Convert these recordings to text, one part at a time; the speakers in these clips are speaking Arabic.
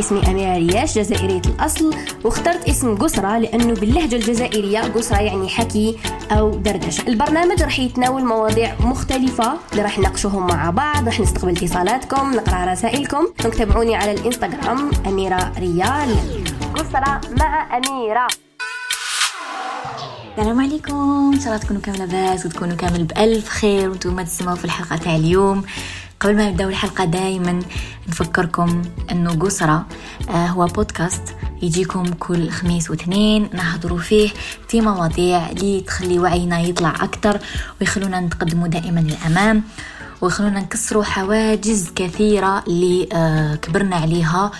اسمي أميرة رياش جزائرية الأصل. واخترت اسم قسرة لأنه باللهجة الجزائرية قسرة يعني حكي أو دردشة. البرنامج راح يتناول مواضيع مختلفة اللي راح نناقشوهم مع بعض راح نستقبل اتصالاتكم نقرأ رسائلكم. تابعوني على الإنستغرام أميرة ريال. قسرة مع أميرة. السلام عليكم. إن شاء الله تكونوا كامل لاباس وتكونوا كامل بألف خير وأنتم تسمعوا في الحلقة تاع اليوم. قبل ما نبداو الحلقة دائما نفكركم إنه قسرة آه هو بودكاست يجيكم كل خميس واثنين نهضروا فيه في مواضيع اللي تخلي وعينا يطلع أكثر ويخلونا نتقدموا دائما للأمام ويخلونا نكسروا حواجز كثيرة اللي آه كبرنا عليها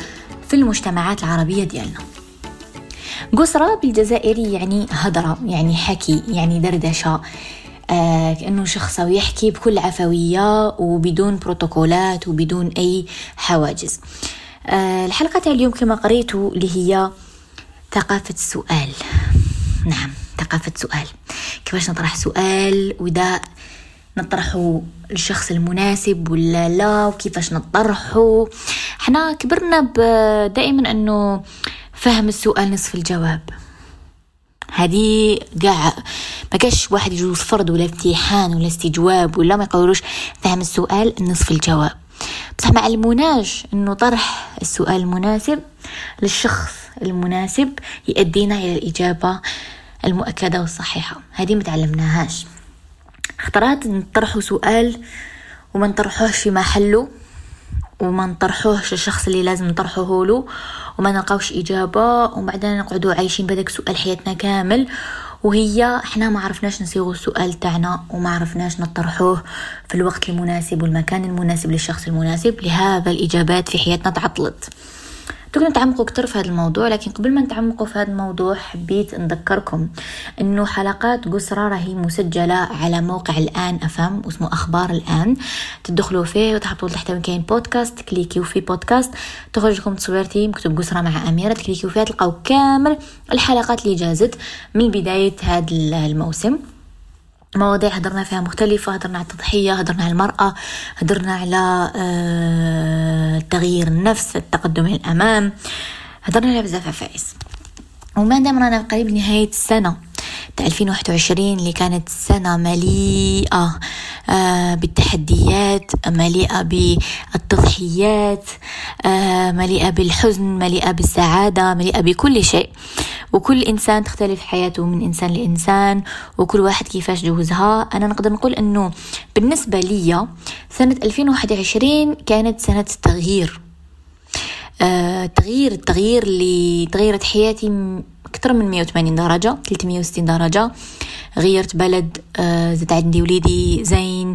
في المجتمعات العربية ديالنا. قسرة بالجزائري يعني هضرة يعني حكي يعني دردشة. آه كأنه شخص يحكي بكل عفوية وبدون بروتوكولات وبدون أي حواجز. آه الحلقة تاع اليوم كما قريتوا اللي هي ثقافة السؤال نعم ثقافة سؤال. كيفاش نطرح سؤال وإذا نطرحه للشخص المناسب ولا لا وكيفاش نطرحه. إحنا كبرنا دائما أنه فهم السؤال نصف الجواب. هذه قاع ما كاش واحد يجوز فرض ولا امتحان ولا استجواب ولا ما يقولوش فهم السؤال نصف الجواب. بصح ما علموناش إنه طرح السؤال المناسب للشخص المناسب يؤدينا إلى الإجابة المؤكدة والصحيحة. هذه ما تعلمناهاش. اخترت نطرحوا سؤال وما نطرحوش في محله. وما نطرحوهش الشخص اللي لازم نطرحوه له وما نلقاوش إجابة وبعدين نقعدوا عايشين بهذاك السؤال حياتنا كامل. وهي إحنا ما عرفناش نصيغوا السؤال تاعنا وما عرفناش نطرحوه في الوقت المناسب والمكان المناسب للشخص المناسب. لهذا الإجابات في حياتنا تعطلت. تقدروا نتعمقوا أكثر في هذا الموضوع لكن قبل ما نتعمقوا في هذا الموضوع حبيت نذكركم إنه حلقات قسرة راهي مسجلة على موقع الآن أفهم واسمه أخبار الآن. تدخلوا فيه وتحطوا تحت وين كاين بودكاست تكليكيو في بودكاست تخرج لكم تصويرتي مكتوب قسرة مع أميرة تكليكيو فيها تلقاو كامل الحلقات اللي جازت من بداية هذا الموسم. مواضيع هدرنا فيها مختلفة هدرنا على التضحية هدرنا على المرأة هدرنا على آه، تغيير النفس التقدم للأمام هدرنا على بزاف عفايس. وما دام رانا قريب نهاية السنة 2021 اللي كانت سنة مليئة آه، بالتحديات مليئة بالتضحيات آه، مليئة بالحزن مليئة بالسعادة مليئة بكل شيء. وكل إنسان تختلف حياته من إنسان لإنسان وكل واحد كيفاش جوزها. أنا نقدر نقول أنه بالنسبة لي سنة 2021 كانت سنة التغيير. تغيير التغيير اللي تغيرت حياتي أكثر من 180 درجة 360 درجة. غيرت بلد آه زاد عندي وليدي زين.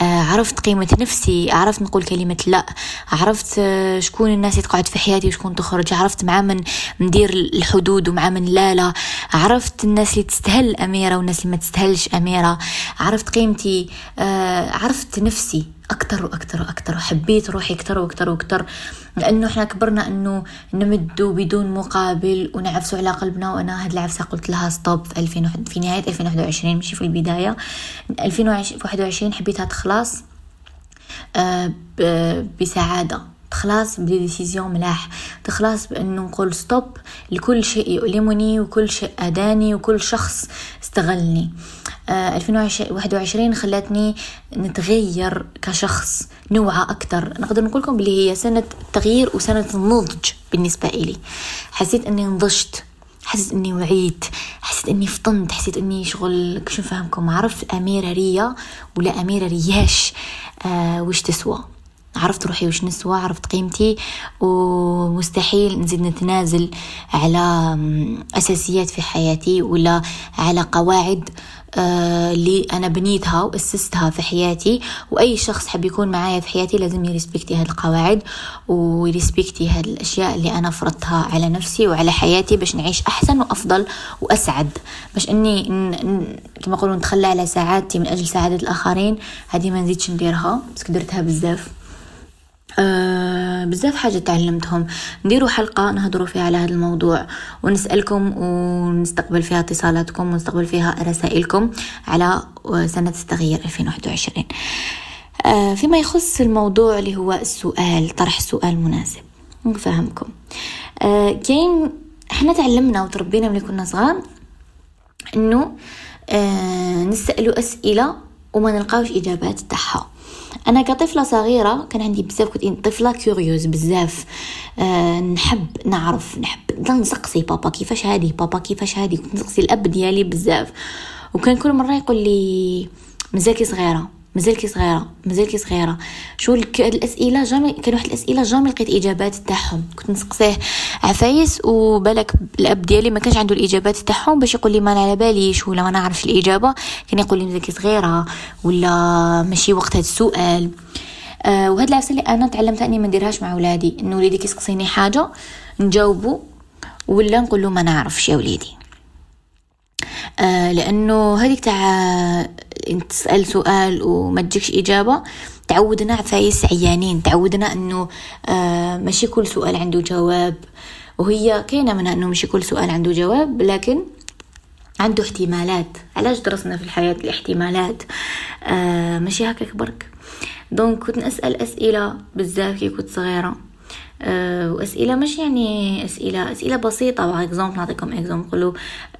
آه عرفت قيمة نفسي عرفت نقول كلمة لا. عرفت آه شكون الناس تقعد في حياتي وشكون تخرج. عرفت مع من ندير الحدود ومع من لا لا. عرفت الناس اللي تستهل أميرة والناس اللي ما تستهلش أميرة. عرفت قيمتي آه عرفت نفسي أكتر وأكتر وأكتر وحبيت روحي أكتر وأكتر وأكتر لأنه إحنا كبرنا أنه نمدوا بدون مقابل ونعفسوا على قلبنا وأنا هاد العفسة قلت لها ستوب في, 2000 في نهاية 2021 مش في البداية. 2021 حبيتها تخلص آه بسعادة. تخلص ب décision ملاح. تخلص بإنه نقول stop لكل شيء يؤلمني وكل شيء آداني وكل شخص استغلني. 2021 خلتني نتغير كشخص نوعى أكثر نقدر نقول لكم بلي هي سنة تغيير وسنة النضج بالنسبة إلي. حسيت أني نضجت حسيت إني وعيت حسيت إني فطنت حسيت إني شغل شو نفهمكم؟ عرفت أميرة ريا ولا أميرة رياش آه وش تسوى. عرفت روحي وش نسوى عرفت قيمتي ومستحيل نزيد نتنازل على أساسيات في حياتي ولا على قواعد آه، اللي أنا بنيتها واسستها في حياتي. وأي شخص حب يكون معايا في حياتي لازم يرسبكتي هذه القواعد ويرسبكتي هذه الأشياء اللي أنا فرضتها على نفسي وعلى حياتي باش نعيش أحسن وأفضل وأسعد. باش إني كما يقولون نتخلى على سعادتي من أجل سعادة الآخرين هذه ما نزيدش نديرها بس درتها بزاف. آه بزاف حاجة تعلمتهم. نديروا حلقة نهضروا فيها على هذا الموضوع ونسألكم ونستقبل فيها اتصالاتكم ونستقبل فيها رسائلكم على سنة التغيير 2021 آه فيما يخص الموضوع اللي هو السؤال طرح سؤال مناسب. نفهمكم. آه كاين إحنا تعلمنا وتربينا ملي كنا صغار إنه نسألوا أسئلة وما نلقاوش إجابات تاعها. أنا كطفلة صغيرة كان عندي بزاف كنت طفلة كيوريوز بزاف. أه نحب نعرف نحب نسقسي بابا كيفاش هادي؟ بابا كيفاش هادي؟ كنت نسقسي الأب ديالي بزاف. وكان كل مرة يقول لي مزالكي صغيرة؟ مازال صغيرة مازال صغيرة. شو الأسئلة جامي كان واحد الأسئلة جامي لقيت إجابات تاعهم. كنت نسقسيه عفايس وبالك الأب ديالي ما كانش عنده الإجابات تاعهم باش يقول لي ما على باليش ولا ما نعرفش الإجابة. كان يقول لي مازال صغيرة ولا ماشي وقت هذا السؤال. آه وهاد العفسة اللي أنا تعلمت اني ما نديرهاش مع ولادي. انه وليدي كيسقسيني حاجة نجاوبه ولا نقول له ما نعرفش يا وليدي. آه لأنه هذيك تاع تسأل سؤال وما تجيكش إجابة تعودنا عفايس عيانين تعودنا إنه آه ماشي كل سؤال عنده جواب. وهي كاينة منها إنه ماشي كل سؤال عنده جواب لكن عنده احتمالات. علاش درسنا في الحياة الاحتمالات؟ آه ماشي هكاك برك. دونك كنت نسأل أسئلة بزاف كي كنت صغيرة. آه، وأسئلة مش يعني أسئلة أسئلة بسيطة. par exemple نعطيكم exemple نقولوا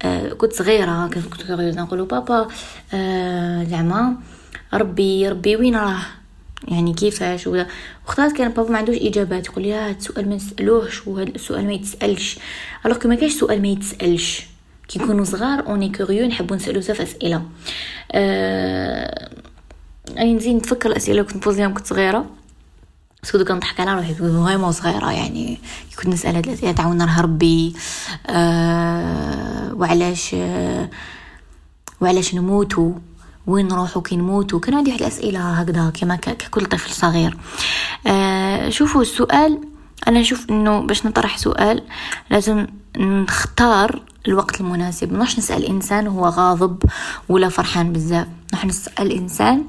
آه، كنت صغيرة كنت صغيرة نقولوا بابا آه، زعما ربي ربي وين راه؟ يعني كيفاش ولا وقتها كان بابا ما عندوش إجابات. يقول لي هذا السؤال ما نسالوهش وهذا السؤال ما يتسألش. alors ما كاينش سؤال ما يتسألش. كي نكونوا صغار on est curieux نحبوا نسألو بزاف أسئلة. أه... يعني نزيد نتفكر الأسئلة كنت نبوزيهم كنت صغيرة. بس كنت كنضحك على روحي. وهي صغيرة يعني. كنت نسأل هاد الأسئلة تاع وين ربي. آه وعلاش آه وعلاش نموتوا؟ وين نروحوا؟ كي نموتوا؟ كان عندي واحد الأسئلة هكذا كما ككل طفل صغير. آه شوفوا السؤال. أنا نشوف إنه باش نطرح سؤال لازم نختار الوقت المناسب. مش نسأل إنسان وهو غاضب ولا فرحان بزاف. نحن نسأل إنسان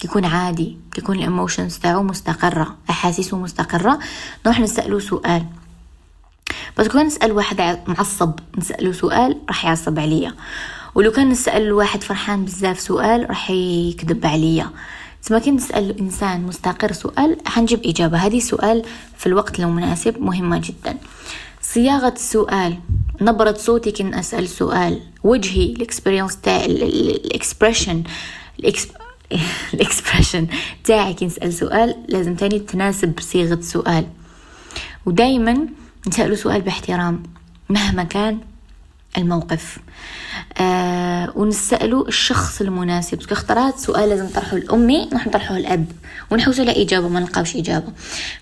كيكون عادي كيكون الإيموشنز تاعو مستقرة أحاسيسه مستقرة. نروح نسالو سؤال. بس كون نسأل واحد معصب نسالو سؤال راح يعصب عليا. ولو كان نسأل واحد فرحان بزاف سؤال راح يكذب عليا. تما كي نسأل إنسان مستقر سؤال حنجيب إجابة. هذه سؤال في الوقت المناسب مهمة جدا. صياغة السؤال. نبرة صوتي كي اسال سؤال. وجهي ال expérience تاع ال expression. ال expression تاعي كي نسأل سؤال لازم تاني تناسب صيغة السؤال ودايما نسأله سؤال باحترام مهما كان الموقف. آه ونسألوا الشخص المناسب. بس اختارت سؤال لازم نطرحه لأمي نروح نطرحه لأب. ونحوسوا على إجابة ما نلقاوش إجابة.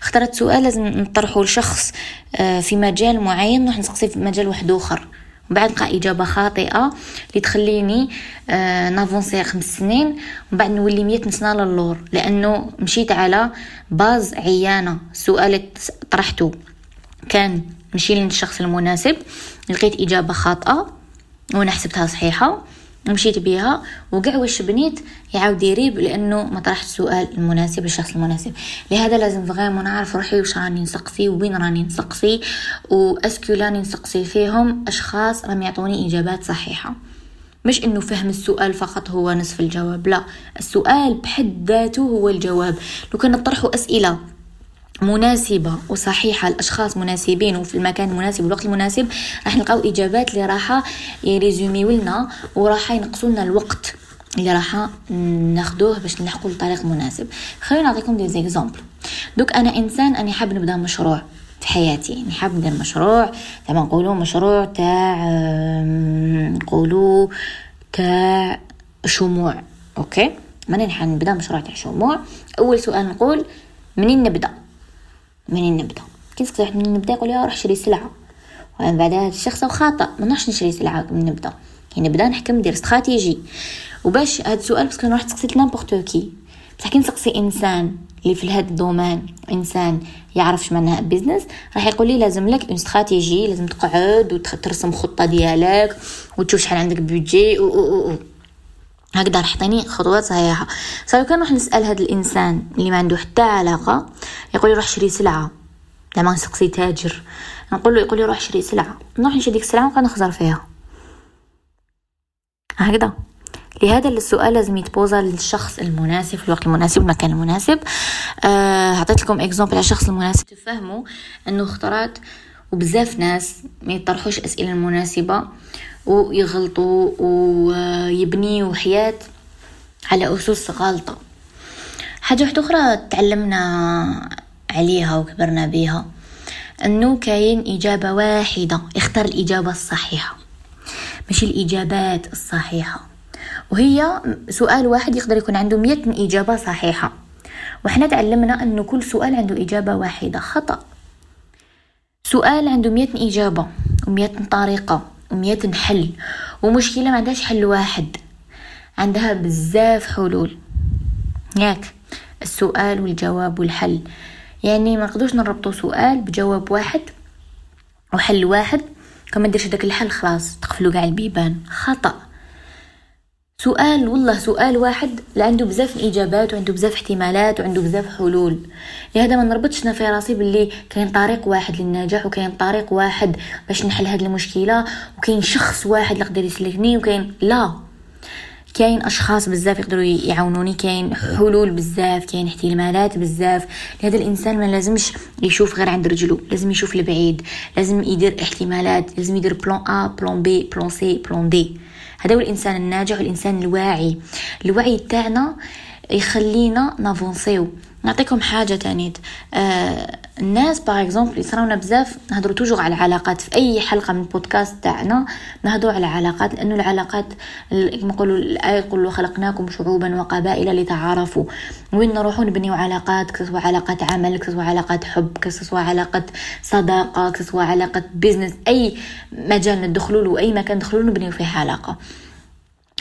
اختارت سؤال لازم نطرحه لشخص آه في مجال معين نروح نسقسي في مجال واحد آخر. وبعد نلقى إجابة خاطئة اللي تخليني آه نافونسي خمس سنين ومن بعد نولي مية سنة للور لأنه مشيت على باز عيانة. اللي طرحته. كان مشي للشخص المناسب. لقيت إجابة خاطئة وأنا حسبتها صحيحة. مشيت بيها وقع واش بنيت؟ يعاود يريب لأنه ما طرحت السؤال المناسب للشخص المناسب. لهذا لازم فغيمون نعرف روحي واش راني نسقسي وين راني نسقسي واسكو راني نسقسي فيهم أشخاص راهم يعطوني إجابات صحيحة. مش إنه فهم السؤال فقط هو نصف الجواب لا. السؤال بحد ذاته هو الجواب. لو كنا نطرحوا أسئلة مناسبة وصحيحة لأشخاص مناسبين وفي المكان المناسب والوقت المناسب راح نلقاو إجابات اللي راح ي résumer و لنا وراح ينقصوا لنا الوقت اللي راح ناخدوه باش نلحقوا لطريق مناسب. خلينا نعطيكم des exemples دوك أنا إنسان أني حاب نبدأ مشروع في حياتي. نحب ندير مشروع زعما نقولوا مشروع تاع نقولوا تاع شموع OK؟ ماني نحب نبدأ مشروع تاع شموع. أول سؤال نقول منين نبدأ؟ منين نبدأ؟ كي نسقسي واحد منين نبدأ؟ يقول روح شري سلعة. ومن بعد هذا الشخص خاطئ ما نروحش نشري سلعة من نبدأ. كي نبدأ نحكم ندير استراتيجي. وباش هذا السؤال parce que نروح تسقسيت n'importe qui بصح كي نسقسي إنسان اللي في هذا ال domaine إنسان يعرف شو معناها business راح يقول لي لازم لك une stratégie لازم تقعد وترسم خطة ديالك وتشوف شحال عندك بيجي و, و, و. هكذا راح يعطيني خطوات صحيحة. صار كان نروح نسأل هذا الإنسان اللي ما عنده حتى علاقة يقول لي روح شري سلعة. لما نسقسي تاجر. نقول له يقول لي روح شري سلعة. نروح نشري ديك السلعة ونبقى نخزر فيها. هكذا. لهذا السؤال لازم يتبوزا للشخص المناسب في الوقت المناسب والمكان المناسب. آه عطيت لكم اكزومبل على الشخص المناسب. تفهموا أنه اختارات وبزاف ناس ما يطرحوش أسئلة المناسبة. ويغلطوا ويبنيوا حياة على أسس غلطه حاجة واحدة أخرى تعلمنا عليها وكبرنا بيها أنه كاين إجابة واحدة اختار الإجابة الصحيحة. ماشي الإجابات الصحيحة. وهي سؤال واحد يقدر يكون عنده مئة إجابة صحيحة. وإحنا تعلمنا أنه كل سؤال عنده إجابة واحدة خطأ. سؤال عنده مئة إجابة ومئة طريقة. ومئة حل. ومشكلة ما عندهاش حل واحد. عندها بزاف حلول. ياك السؤال والجواب والحل. يعني ما نقدرش نربطو سؤال بجواب واحد وحل واحد. كما ديرش داك الحل خلاص تقفلو كاع البيبان. خطأ. سؤال والله سؤال واحد اللي عنده بزاف إجابات وعنده بزاف احتمالات وعنده بزاف حلول. لهذا ما نربطش أنا في راسي باللي كاين طريق واحد للنجاح وكاين طريق واحد باش نحل هذه المشكلة وكاين شخص واحد اللي يقدر يسلكني وكاين لا. كاين أشخاص بزاف يقدروا يعاونوني كاين حلول بزاف كاين احتمالات بزاف. لهذا الإنسان ما لازمش يشوف غير عند رجلو لازم يشوف لبعيد لازم يدير احتمالات لازم يدير plan A plan B plan C plan D هذا هو الإنسان الناجح والإنسان الواعي. الوعي تاعنا يخلينا ن avancer يو. نعطيكم حاجة تانيت آه الناس par exemple يصراونا بزاف نهضروا toujours على العلاقات. في أي حلقة من البودكاست تاعنا نهضروا على العلاقات لأنه العلاقات كما نقولوا الآية يقولوا خلقناكم شعوبا وقبائل لتعارفوا وين نروحوا نبنيو علاقات سواء علاقات عمل سواء علاقات حب سواء علاقات صداقة سواء علاقه business أي مجال ندخلوا له أي مكان ندخلوا نبنيو فيه علاقة.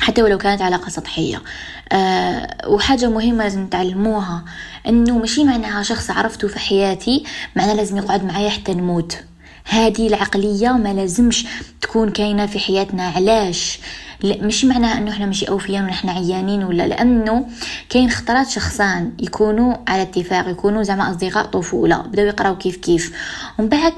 حتى ولو كانت علاقة سطحية. أه وحاجة مهمة لازم نتعلموها إنه ماشي معناها شخص عرفته في حياتي معناه لازم يقعد معايا حتى نموت. هذه العقلية ما لازمش تكون كاينة في حياتنا علاش؟ لا مش معناها إنه إحنا ماشي أوفياء ونحن عيانين ولا لأنه كاين خطرات شخصان يكونوا على اتفاق يكونوا زعما أصدقاء طفولة بداو يقراو كيف كيف. ومن بعد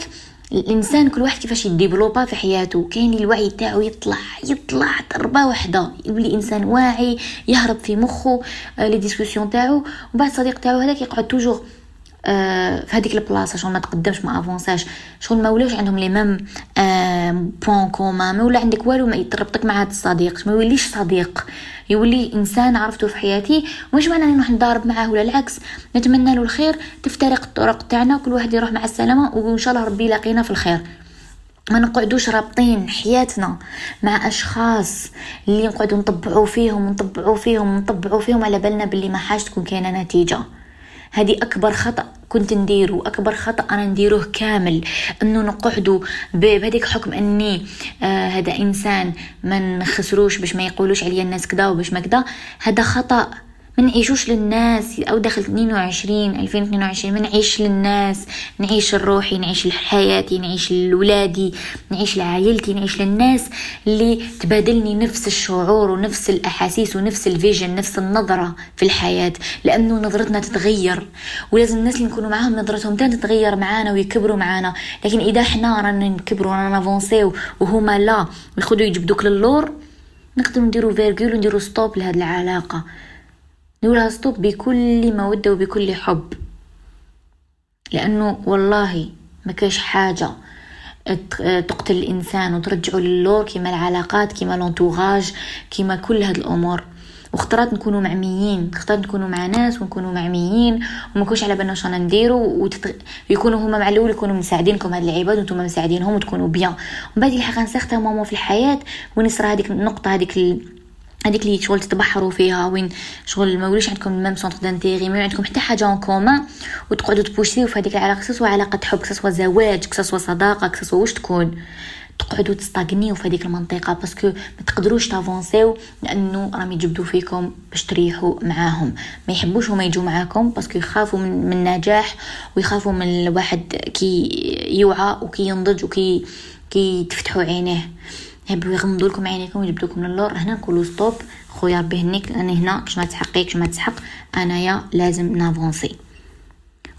الإنسان كل واحد كيفاش يديفلوبا في حياته؟ كاين الوعي تاعو يطلع يطلع ضربة واحدة يولي إنسان واعي يهرب في مخه آه، les discussions تاعو. ومن بعد الصديق تاعو هذاك يقعد toujours. آه في هذيك البلاصة شغل ما تقدمش ما avança ش. شغل ما ولاوش عندهم les mêmes points communs ما ولا عندك والو ما يتربطك مع هذا الصديق. ما يوليش صديق. يولي إنسان عرفته في حياتي مش معنى نروح نضارب معاه ولا العكس. نتمنى له الخير تفترق الطرق تاعنا كل واحد يروح مع السلامة وإن شاء الله ربي يلاقينا في الخير. ما نقعدوش رابطين حياتنا مع أشخاص اللي نقعدوا نطبعوا فيهم ونطبعوا فيهم ونطبعوا فيهم على بالنا باللي ما حاجة تكون كاينة نتيجة. هذه أكبر خطأ كنت نديرو أكبر خطأ أنا نديروه كامل إنه نقعدوا بهذيك حكم إني آه هذا إنسان ما نخسروش باش ما يقولوش عليا الناس كذا وباش ما كذا هذا خطأ ما نعيشوش للناس أو داخل 22 2022 ما نعيش للناس نعيش لروحي نعيش لحياتي نعيش لولادي نعيش لعائلتي نعيش للناس اللي تبادلني نفس الشعور ونفس الأحاسيس ونفس ال vision نفس النظرة في الحياة. لأنه نظرتنا تتغير ولازم الناس اللي نكونوا معاهم نظرتهم تتغير معانا ويكبروا معانا. لكن إذا إحنا رانا نكبروا رانا ن avancer يو وهما لا ياخذوا يجبدوك للور نقدروا نديروا virgule ونديروا stop لهاد العلاقة. نقولها stop بكل مودة وبكل حب. لأنه والله ما كاش حاجة. تقتل الإنسان وترجعه للور كما العلاقات كما l'entourage كما كل هاد الأمور. واختارت نكونوا معميين اختارت نكونوا مع ناس ونكونوا معميين. وما كوش على بالنا شنو نديروا وتت... يكونوا هما مع الأول يكونوا مساعدينكم هاد العباد وأنتم مساعدينهم وتكونوا bien. ومن بعد يلحق moment في الحياة وين يصرى هذيك النقطة هذيك هذيك اللي شغل تتبحروا فيها وين شغل ما وليش عندكم même centre d'intérêt ما عندكم حتى حاجة en commun وتقعدوا ت boucher يو في هذيك العلاقة سواء علاقة حب سواء زواج سواء صداقة سواء واش تكون. تقعدوا ت stagner يو في هذيك المنطقة parce que ما تقدروش ت avancer يو لأنه راهم يجبدوا فيكم باش تريحوا معاهم. ما يحبوش هما يجوا معاكم parce que يخافوا من, من النجاح ويخافوا من الواحد كي يوعى وكي ينضج وكي كي تفتحوا عينيه. يحبوا يغمضوا لكم عينيكم ويجبدوكم للور هنا نقولوا stop خويا ربي هنيك أنا هنا كش ما تحقي كش ما تسحق أنايا لازم ن avancer.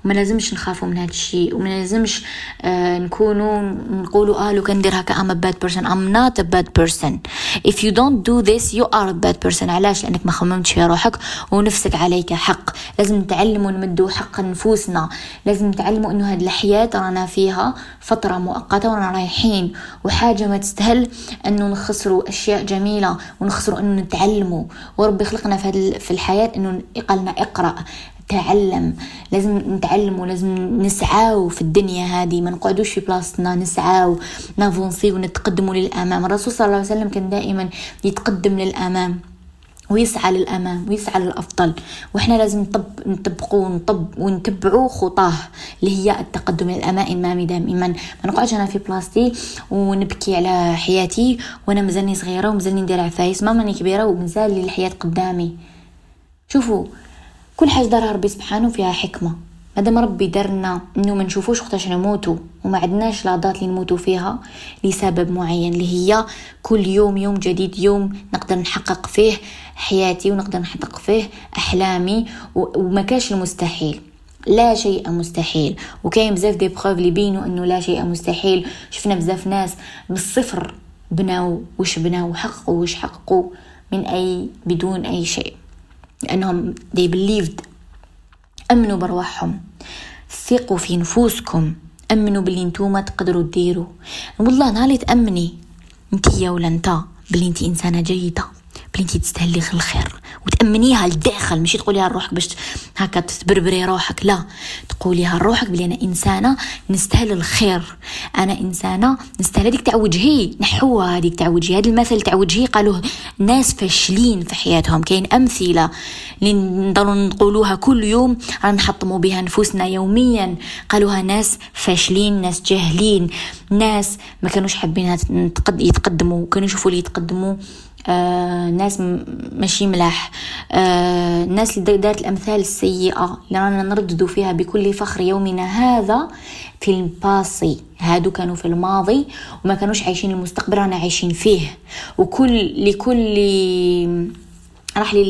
وما لازمش نخافوا من هذا الشيء وما لازمش آه نكونوا نقولوا آه لو كان ندير هكا a bad person I'm not a bad person. If you don't do this you are a bad person. علاش؟ لأنك ما خممتش في روحك ونفسك عليك حق. لازم نتعلموا نمدوا حق نفوسنا لازم نتعلموا إنه هذه الحياة رانا فيها فترة مؤقتة ورانا رايحين. وحاجة ما تستاهل إنه نخسروا أشياء جميلة ونخسروا إنه نتعلموا وربي خلقنا في, الحياة إنه يقلنا اقرأ. تعلم لازم نتعلم ولازم نسعاو في الدنيا هذه. ما نقعدوش في بلاصتنا نسعاو نافونسي ونتقدموا للأمام. الرسول صلى الله عليه وسلم كان دائما يتقدم للأمام ويسعى للأمام ويسعى للأفضل. وإحنا لازم نطب نطبقوا ونطب ونتبعوا خطاه اللي هي التقدم للأمام. دائما. ما نقعدش أنا في بلاصتي ونبكي على حياتي وأنا مازالني صغيرة ومازالني ندير عفايس. ماما راني كبيرة ومازال الحياة قدامي. شوفوا كل حاجة دارها ربي سبحانه فيها حكمة. مادام ربي درنا إنه ما نشوفوش وقتاش نموتوا وما عندناش لاضات اللي نموتوا فيها لسبب معين اللي هي كل يوم يوم جديد يوم نقدر نحقق فيه حياتي ونقدر نحقق فيه أحلامي وما كاش المستحيل. لا شيء مستحيل. وكاين بزاف دي بروف اللي بينوا إنه لا شيء مستحيل. شفنا بزاف ناس من الصفر بناو وش بناو وحققوا وش حققوا من أي بدون أي شيء. لأنهم they believed أمنوا برواحهم ثقوا في نفوسكم. أمنوا باللي نتوما تقدروا ديروا والله نهار تأمني. انتي ولا انت باللي انتي إنسانة جيدة. بلي انتي تستاهلي الخير وتأمنيها لداخل ماشي تقوليها لروحك باش هكا تبربري روحك لا. تقوليها لروحك بلي أنا إنسانة نستاهل الخير. أنا إنسانة نستاهل هذيك تاع وجهي. نحوها هذيك تاع وجهي. هذا المثل تاع وجهي قالوه ناس فاشلين في حياتهم. كاين أمثلة اللي نضلوا نقولوها كل يوم رانا نحطموا بها نفوسنا يوميا. قالوها ناس فاشلين ناس جاهلين ناس ما كانوش حابين يتقدموا كانوا يشوفوا اللي يتقدموا آه ناس ماشي ملاح. آه ناس اللي دارت الأمثال السيئة اللي رانا نرددوا فيها بكل فخر يومنا هذا في الباسي هادو كانوا في الماضي وما كانوش عايشين المستقبل رانا عايشين فيه. وكل لكل راح لي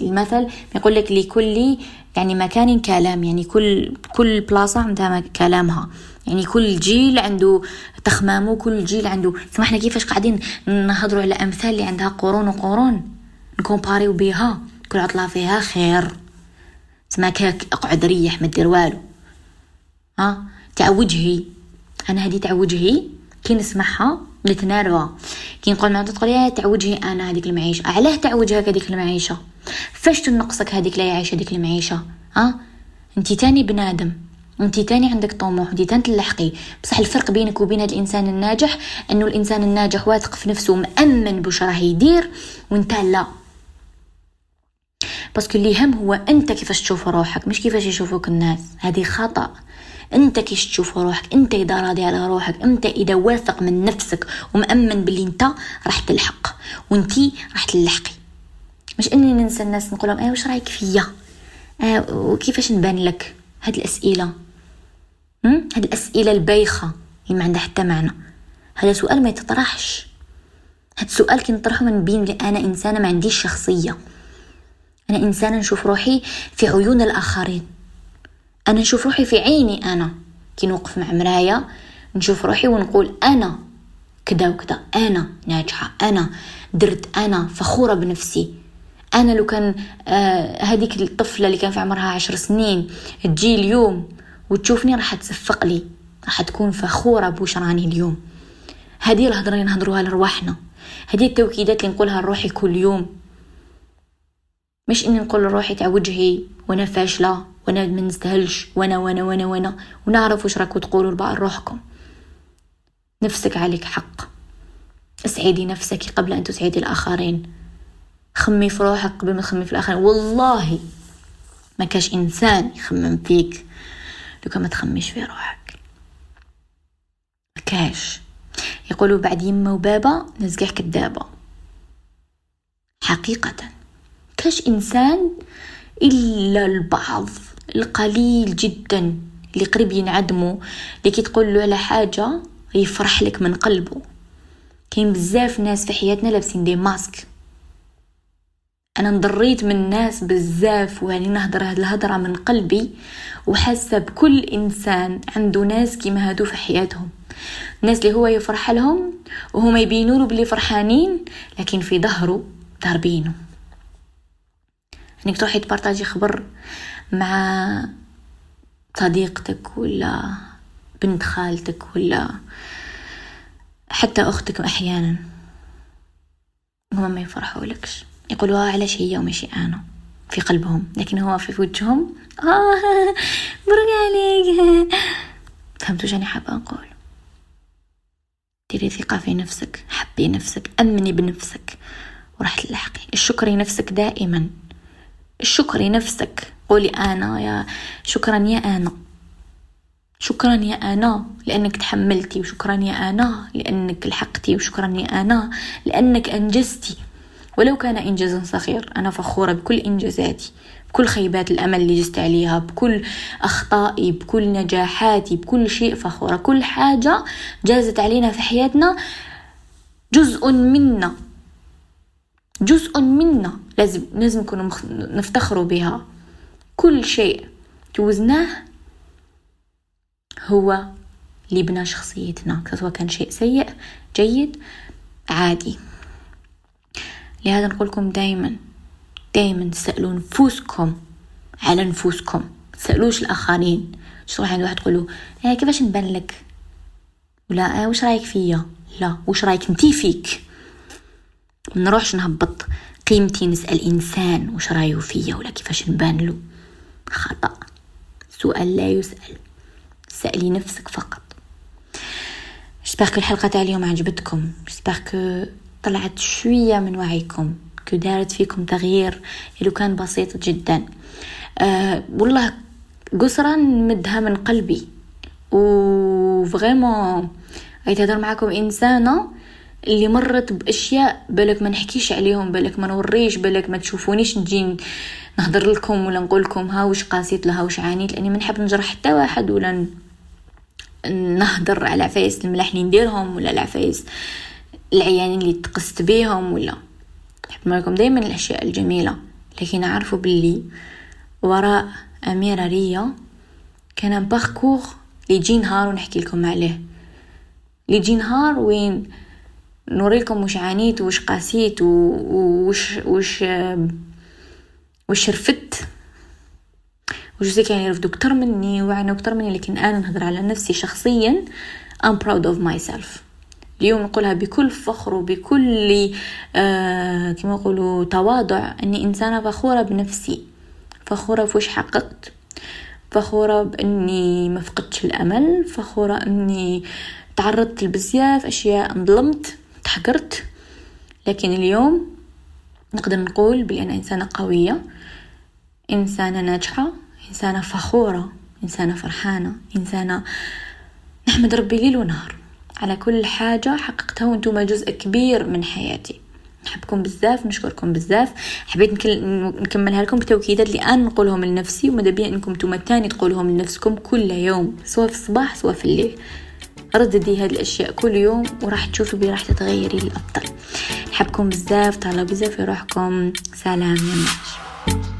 المثل يقول لك لكل يعني مكان كلام. يعني كل كل بلاصة عندها كلامها يعني كل جيل عنده تخمامه كل جيل عنده. سمحنا كيفاش قاعدين نهضروا على أمثال اللي عندها قرون وقرون؟ نكومباريو بيها. كل عطلة فيها خير. سماك أقعد ريح ما دير والو. ها؟ تاع وجهي. أنا هذه تاع وجهي. كي نسمعها نتنرفز كي نقول مع تقول يا تاع وجهي أنا هذيك المعيشة. علاه تاع وجهك هذيك المعيشة. فاش تنقصك هذيك لا يعيش هذيك المعيشة؟ ها؟ انت تاني بنادم. انت تاني عندك طموح تاني تلحقي. بصح الفرق بينك وبين هذا الإنسان الناجح إنه الإنسان الناجح واثق في نفسه مأمن بوش راه يدير وإنت لا. parce que اللي هم هو أنت كيفاش تشوف روحك مش كيفاش يشوفوك الناس. هذه خطأ. أنت كيش تشوف روحك أنت إذا راضي على روحك أنت إذا واثق من نفسك ومأمن باللي أنت راح تلحق. وانتي راح تلحقي. مش إني ننسى الناس نقول لهم إيه واش رأيك فيا؟ آه وكيفاش نبان لك هاد الأسئلة؟ هاد الأسئلة البايخة. اللي ما عندها حتى معنى. هذا سؤال ما يتطرحش. هاد السؤال كي من بين لي أنا إنسانة ما عنديش شخصية. أنا إنسانة نشوف روحي في عيون الآخرين. أنا نشوف روحي في عيني أنا. كي نوقف مع مرايه نشوف روحي ونقول أنا كذا وكذا. أنا ناجحة. أنا درت. أنا فخورة بنفسي. أنا لو كان آه هذيك الطفلة اللي كان في عمرها عشر سنين تجي اليوم وتشوفني راح تصفق لي راح تكون فخورة بوش راني اليوم. هذه الهضره اللي نهضروها لرواحنا. هذه التوكيدات اللي نقولها لروحي كل يوم. مش إني نقول لروحي تاع وجهي وأنا فاشلة وأنا ما نستاهلش وأنا وأنا وأنا وأنا ونعرف واش راكو تقولوا لبعض روحكم. نفسك عليك حق. اسعدي نفسك قبل أن تسعدي الآخرين. خمي في روحك قبل ما تخمي في الآخرين. والله ما كاش إنسان يخمم فيك. لو ما تخميش في روحك. كاش يقولوا بعد يما وبابا نزقح كدابة حقيقة. كاش إنسان إلا البعض القليل جدا اللي قريب ينعدموا اللي كي تقول له على حاجة يفرح لك من قلبه. كاين بزاف ناس في حياتنا لابسين دي ماسك. أنا انضريت من الناس بزاف ويعني نهضر هاد الهضرة من قلبي وحاسة بكل إنسان عنده ناس كيما هادو في حياتهم. الناس اللي هو يفرح لهم وهما يبينوا له بلي فرحانين لكن في ظهره ضاربينه. انك تروحي تبارطاجي خبر مع صديقتك ولا بنت خالتك ولا حتى أختك أحيانا. هما ما يفرحوا لكش يقولوا آه علاش هي وماشي أنا في قلبهم لكن هو في وجههم آه برك عليك. فهمتوا شاني حابه نقول ديري ثقة في نفسك حبي نفسك أمني بنفسك. وراح تلحقي الشكري نفسك دائما. الشكري نفسك. قولي أنا يا شكرا يا أنا شكرا يا أنا لأنك تحملتي. وشكرا يا أنا لأنك لحقتي. وشكرا يا أنا لأنك أنجزتي. ولو كان إنجازا صغير أنا فخورة بكل إنجازاتي بكل خيبات الأمل اللي جزت عليها بكل أخطائي بكل نجاحاتي بكل شيء فخورة. كل حاجة جازت علينا في حياتنا جزء منا. جزء منا لازم لازم نكونوا مخ... نفتخروا بها. كل شيء جوزناه هو اللي بنى شخصيتنا. سواء كان شيء سيء جيد عادي. لهذا نقولكم دايما دايما تسألوا نفوسكم على نفوسكم. تسألوش الآخرين. تروح عند واحد تقولوا آه كيفاش نبان لك؟ ولا آه وش رايك فيا؟ لا. وش رايك انتي فيك؟ ما نروحش نهبط قيمتي نسأل إنسان وش رأيه فيا ولا كيفاش نبان له. خطأ. سؤال لا يسأل. سألي نفسك فقط. j'espère الحلقة تاع اليوم عجبتكم. j'espère طلعت شوية من وعيكم que دارت فيكم تغيير لو كان بسيط جدا. أه والله قصرا نمدها من قلبي. و vraiment راهي تهضر معكم إنسانة اللي مرت بأشياء بالك ما نحكيش عليهم بالك ما نوريش بالك ما تشوفونيش. نجي نهضر لكم ولا نقول لكم ها وش قاسيت لها وش عانيت لأني ما نحب نجرح حتى واحد ولا نهضر على عفايس الملاح اللي نديرهم ولا العفايس العيانين اللي تقست بيهم ولا. نحب لكم دايما الأشياء الجميلة. لكن اعرفوا باللي وراء أميرة ريا كان باركور اللي يجي نهار ونحكي لكم عليه. اللي يجي نهار وين نوريكم وش عانيت وش قاسيت وش وش وش رفدت. وجزء كان يرفدوا أكتر مني وعنوا أكتر مني لكن أنا نهضر على نفسي شخصيا. I'm proud of myself. اليوم نقولها بكل فخر وبكل آه كما يقولوا تواضع أني إنسانة فخورة بنفسي. فخورة في وش حققت. فخورة بأني ما فقدتش الأمل. فخورة أني تعرضت لبزياف أشياء انظلمت تحقرت. لكن اليوم نقدر نقول بلي أنا إنسانة قوية إنسانة ناجحة إنسانة فخورة إنسانة فرحانة إنسانة نحمد ربي ليل ونهار. على كل حاجة حققتها وأنتم جزء كبير من حياتي. نحبكم بزاف نشكركم بزاف حبيت نكملها لكم بتوكيدات اللي أنا نقولهم لنفسي وماذا بيا إنكم نتوما تاني تقولهم لنفسكم كل يوم سواء في الصباح سواء في الليل. رددي هذه الأشياء كل يوم وراح تشوفي بي راح تتغيري للافضل نحبكم بزاف تهلاو بزاف في روحكم. سلام يا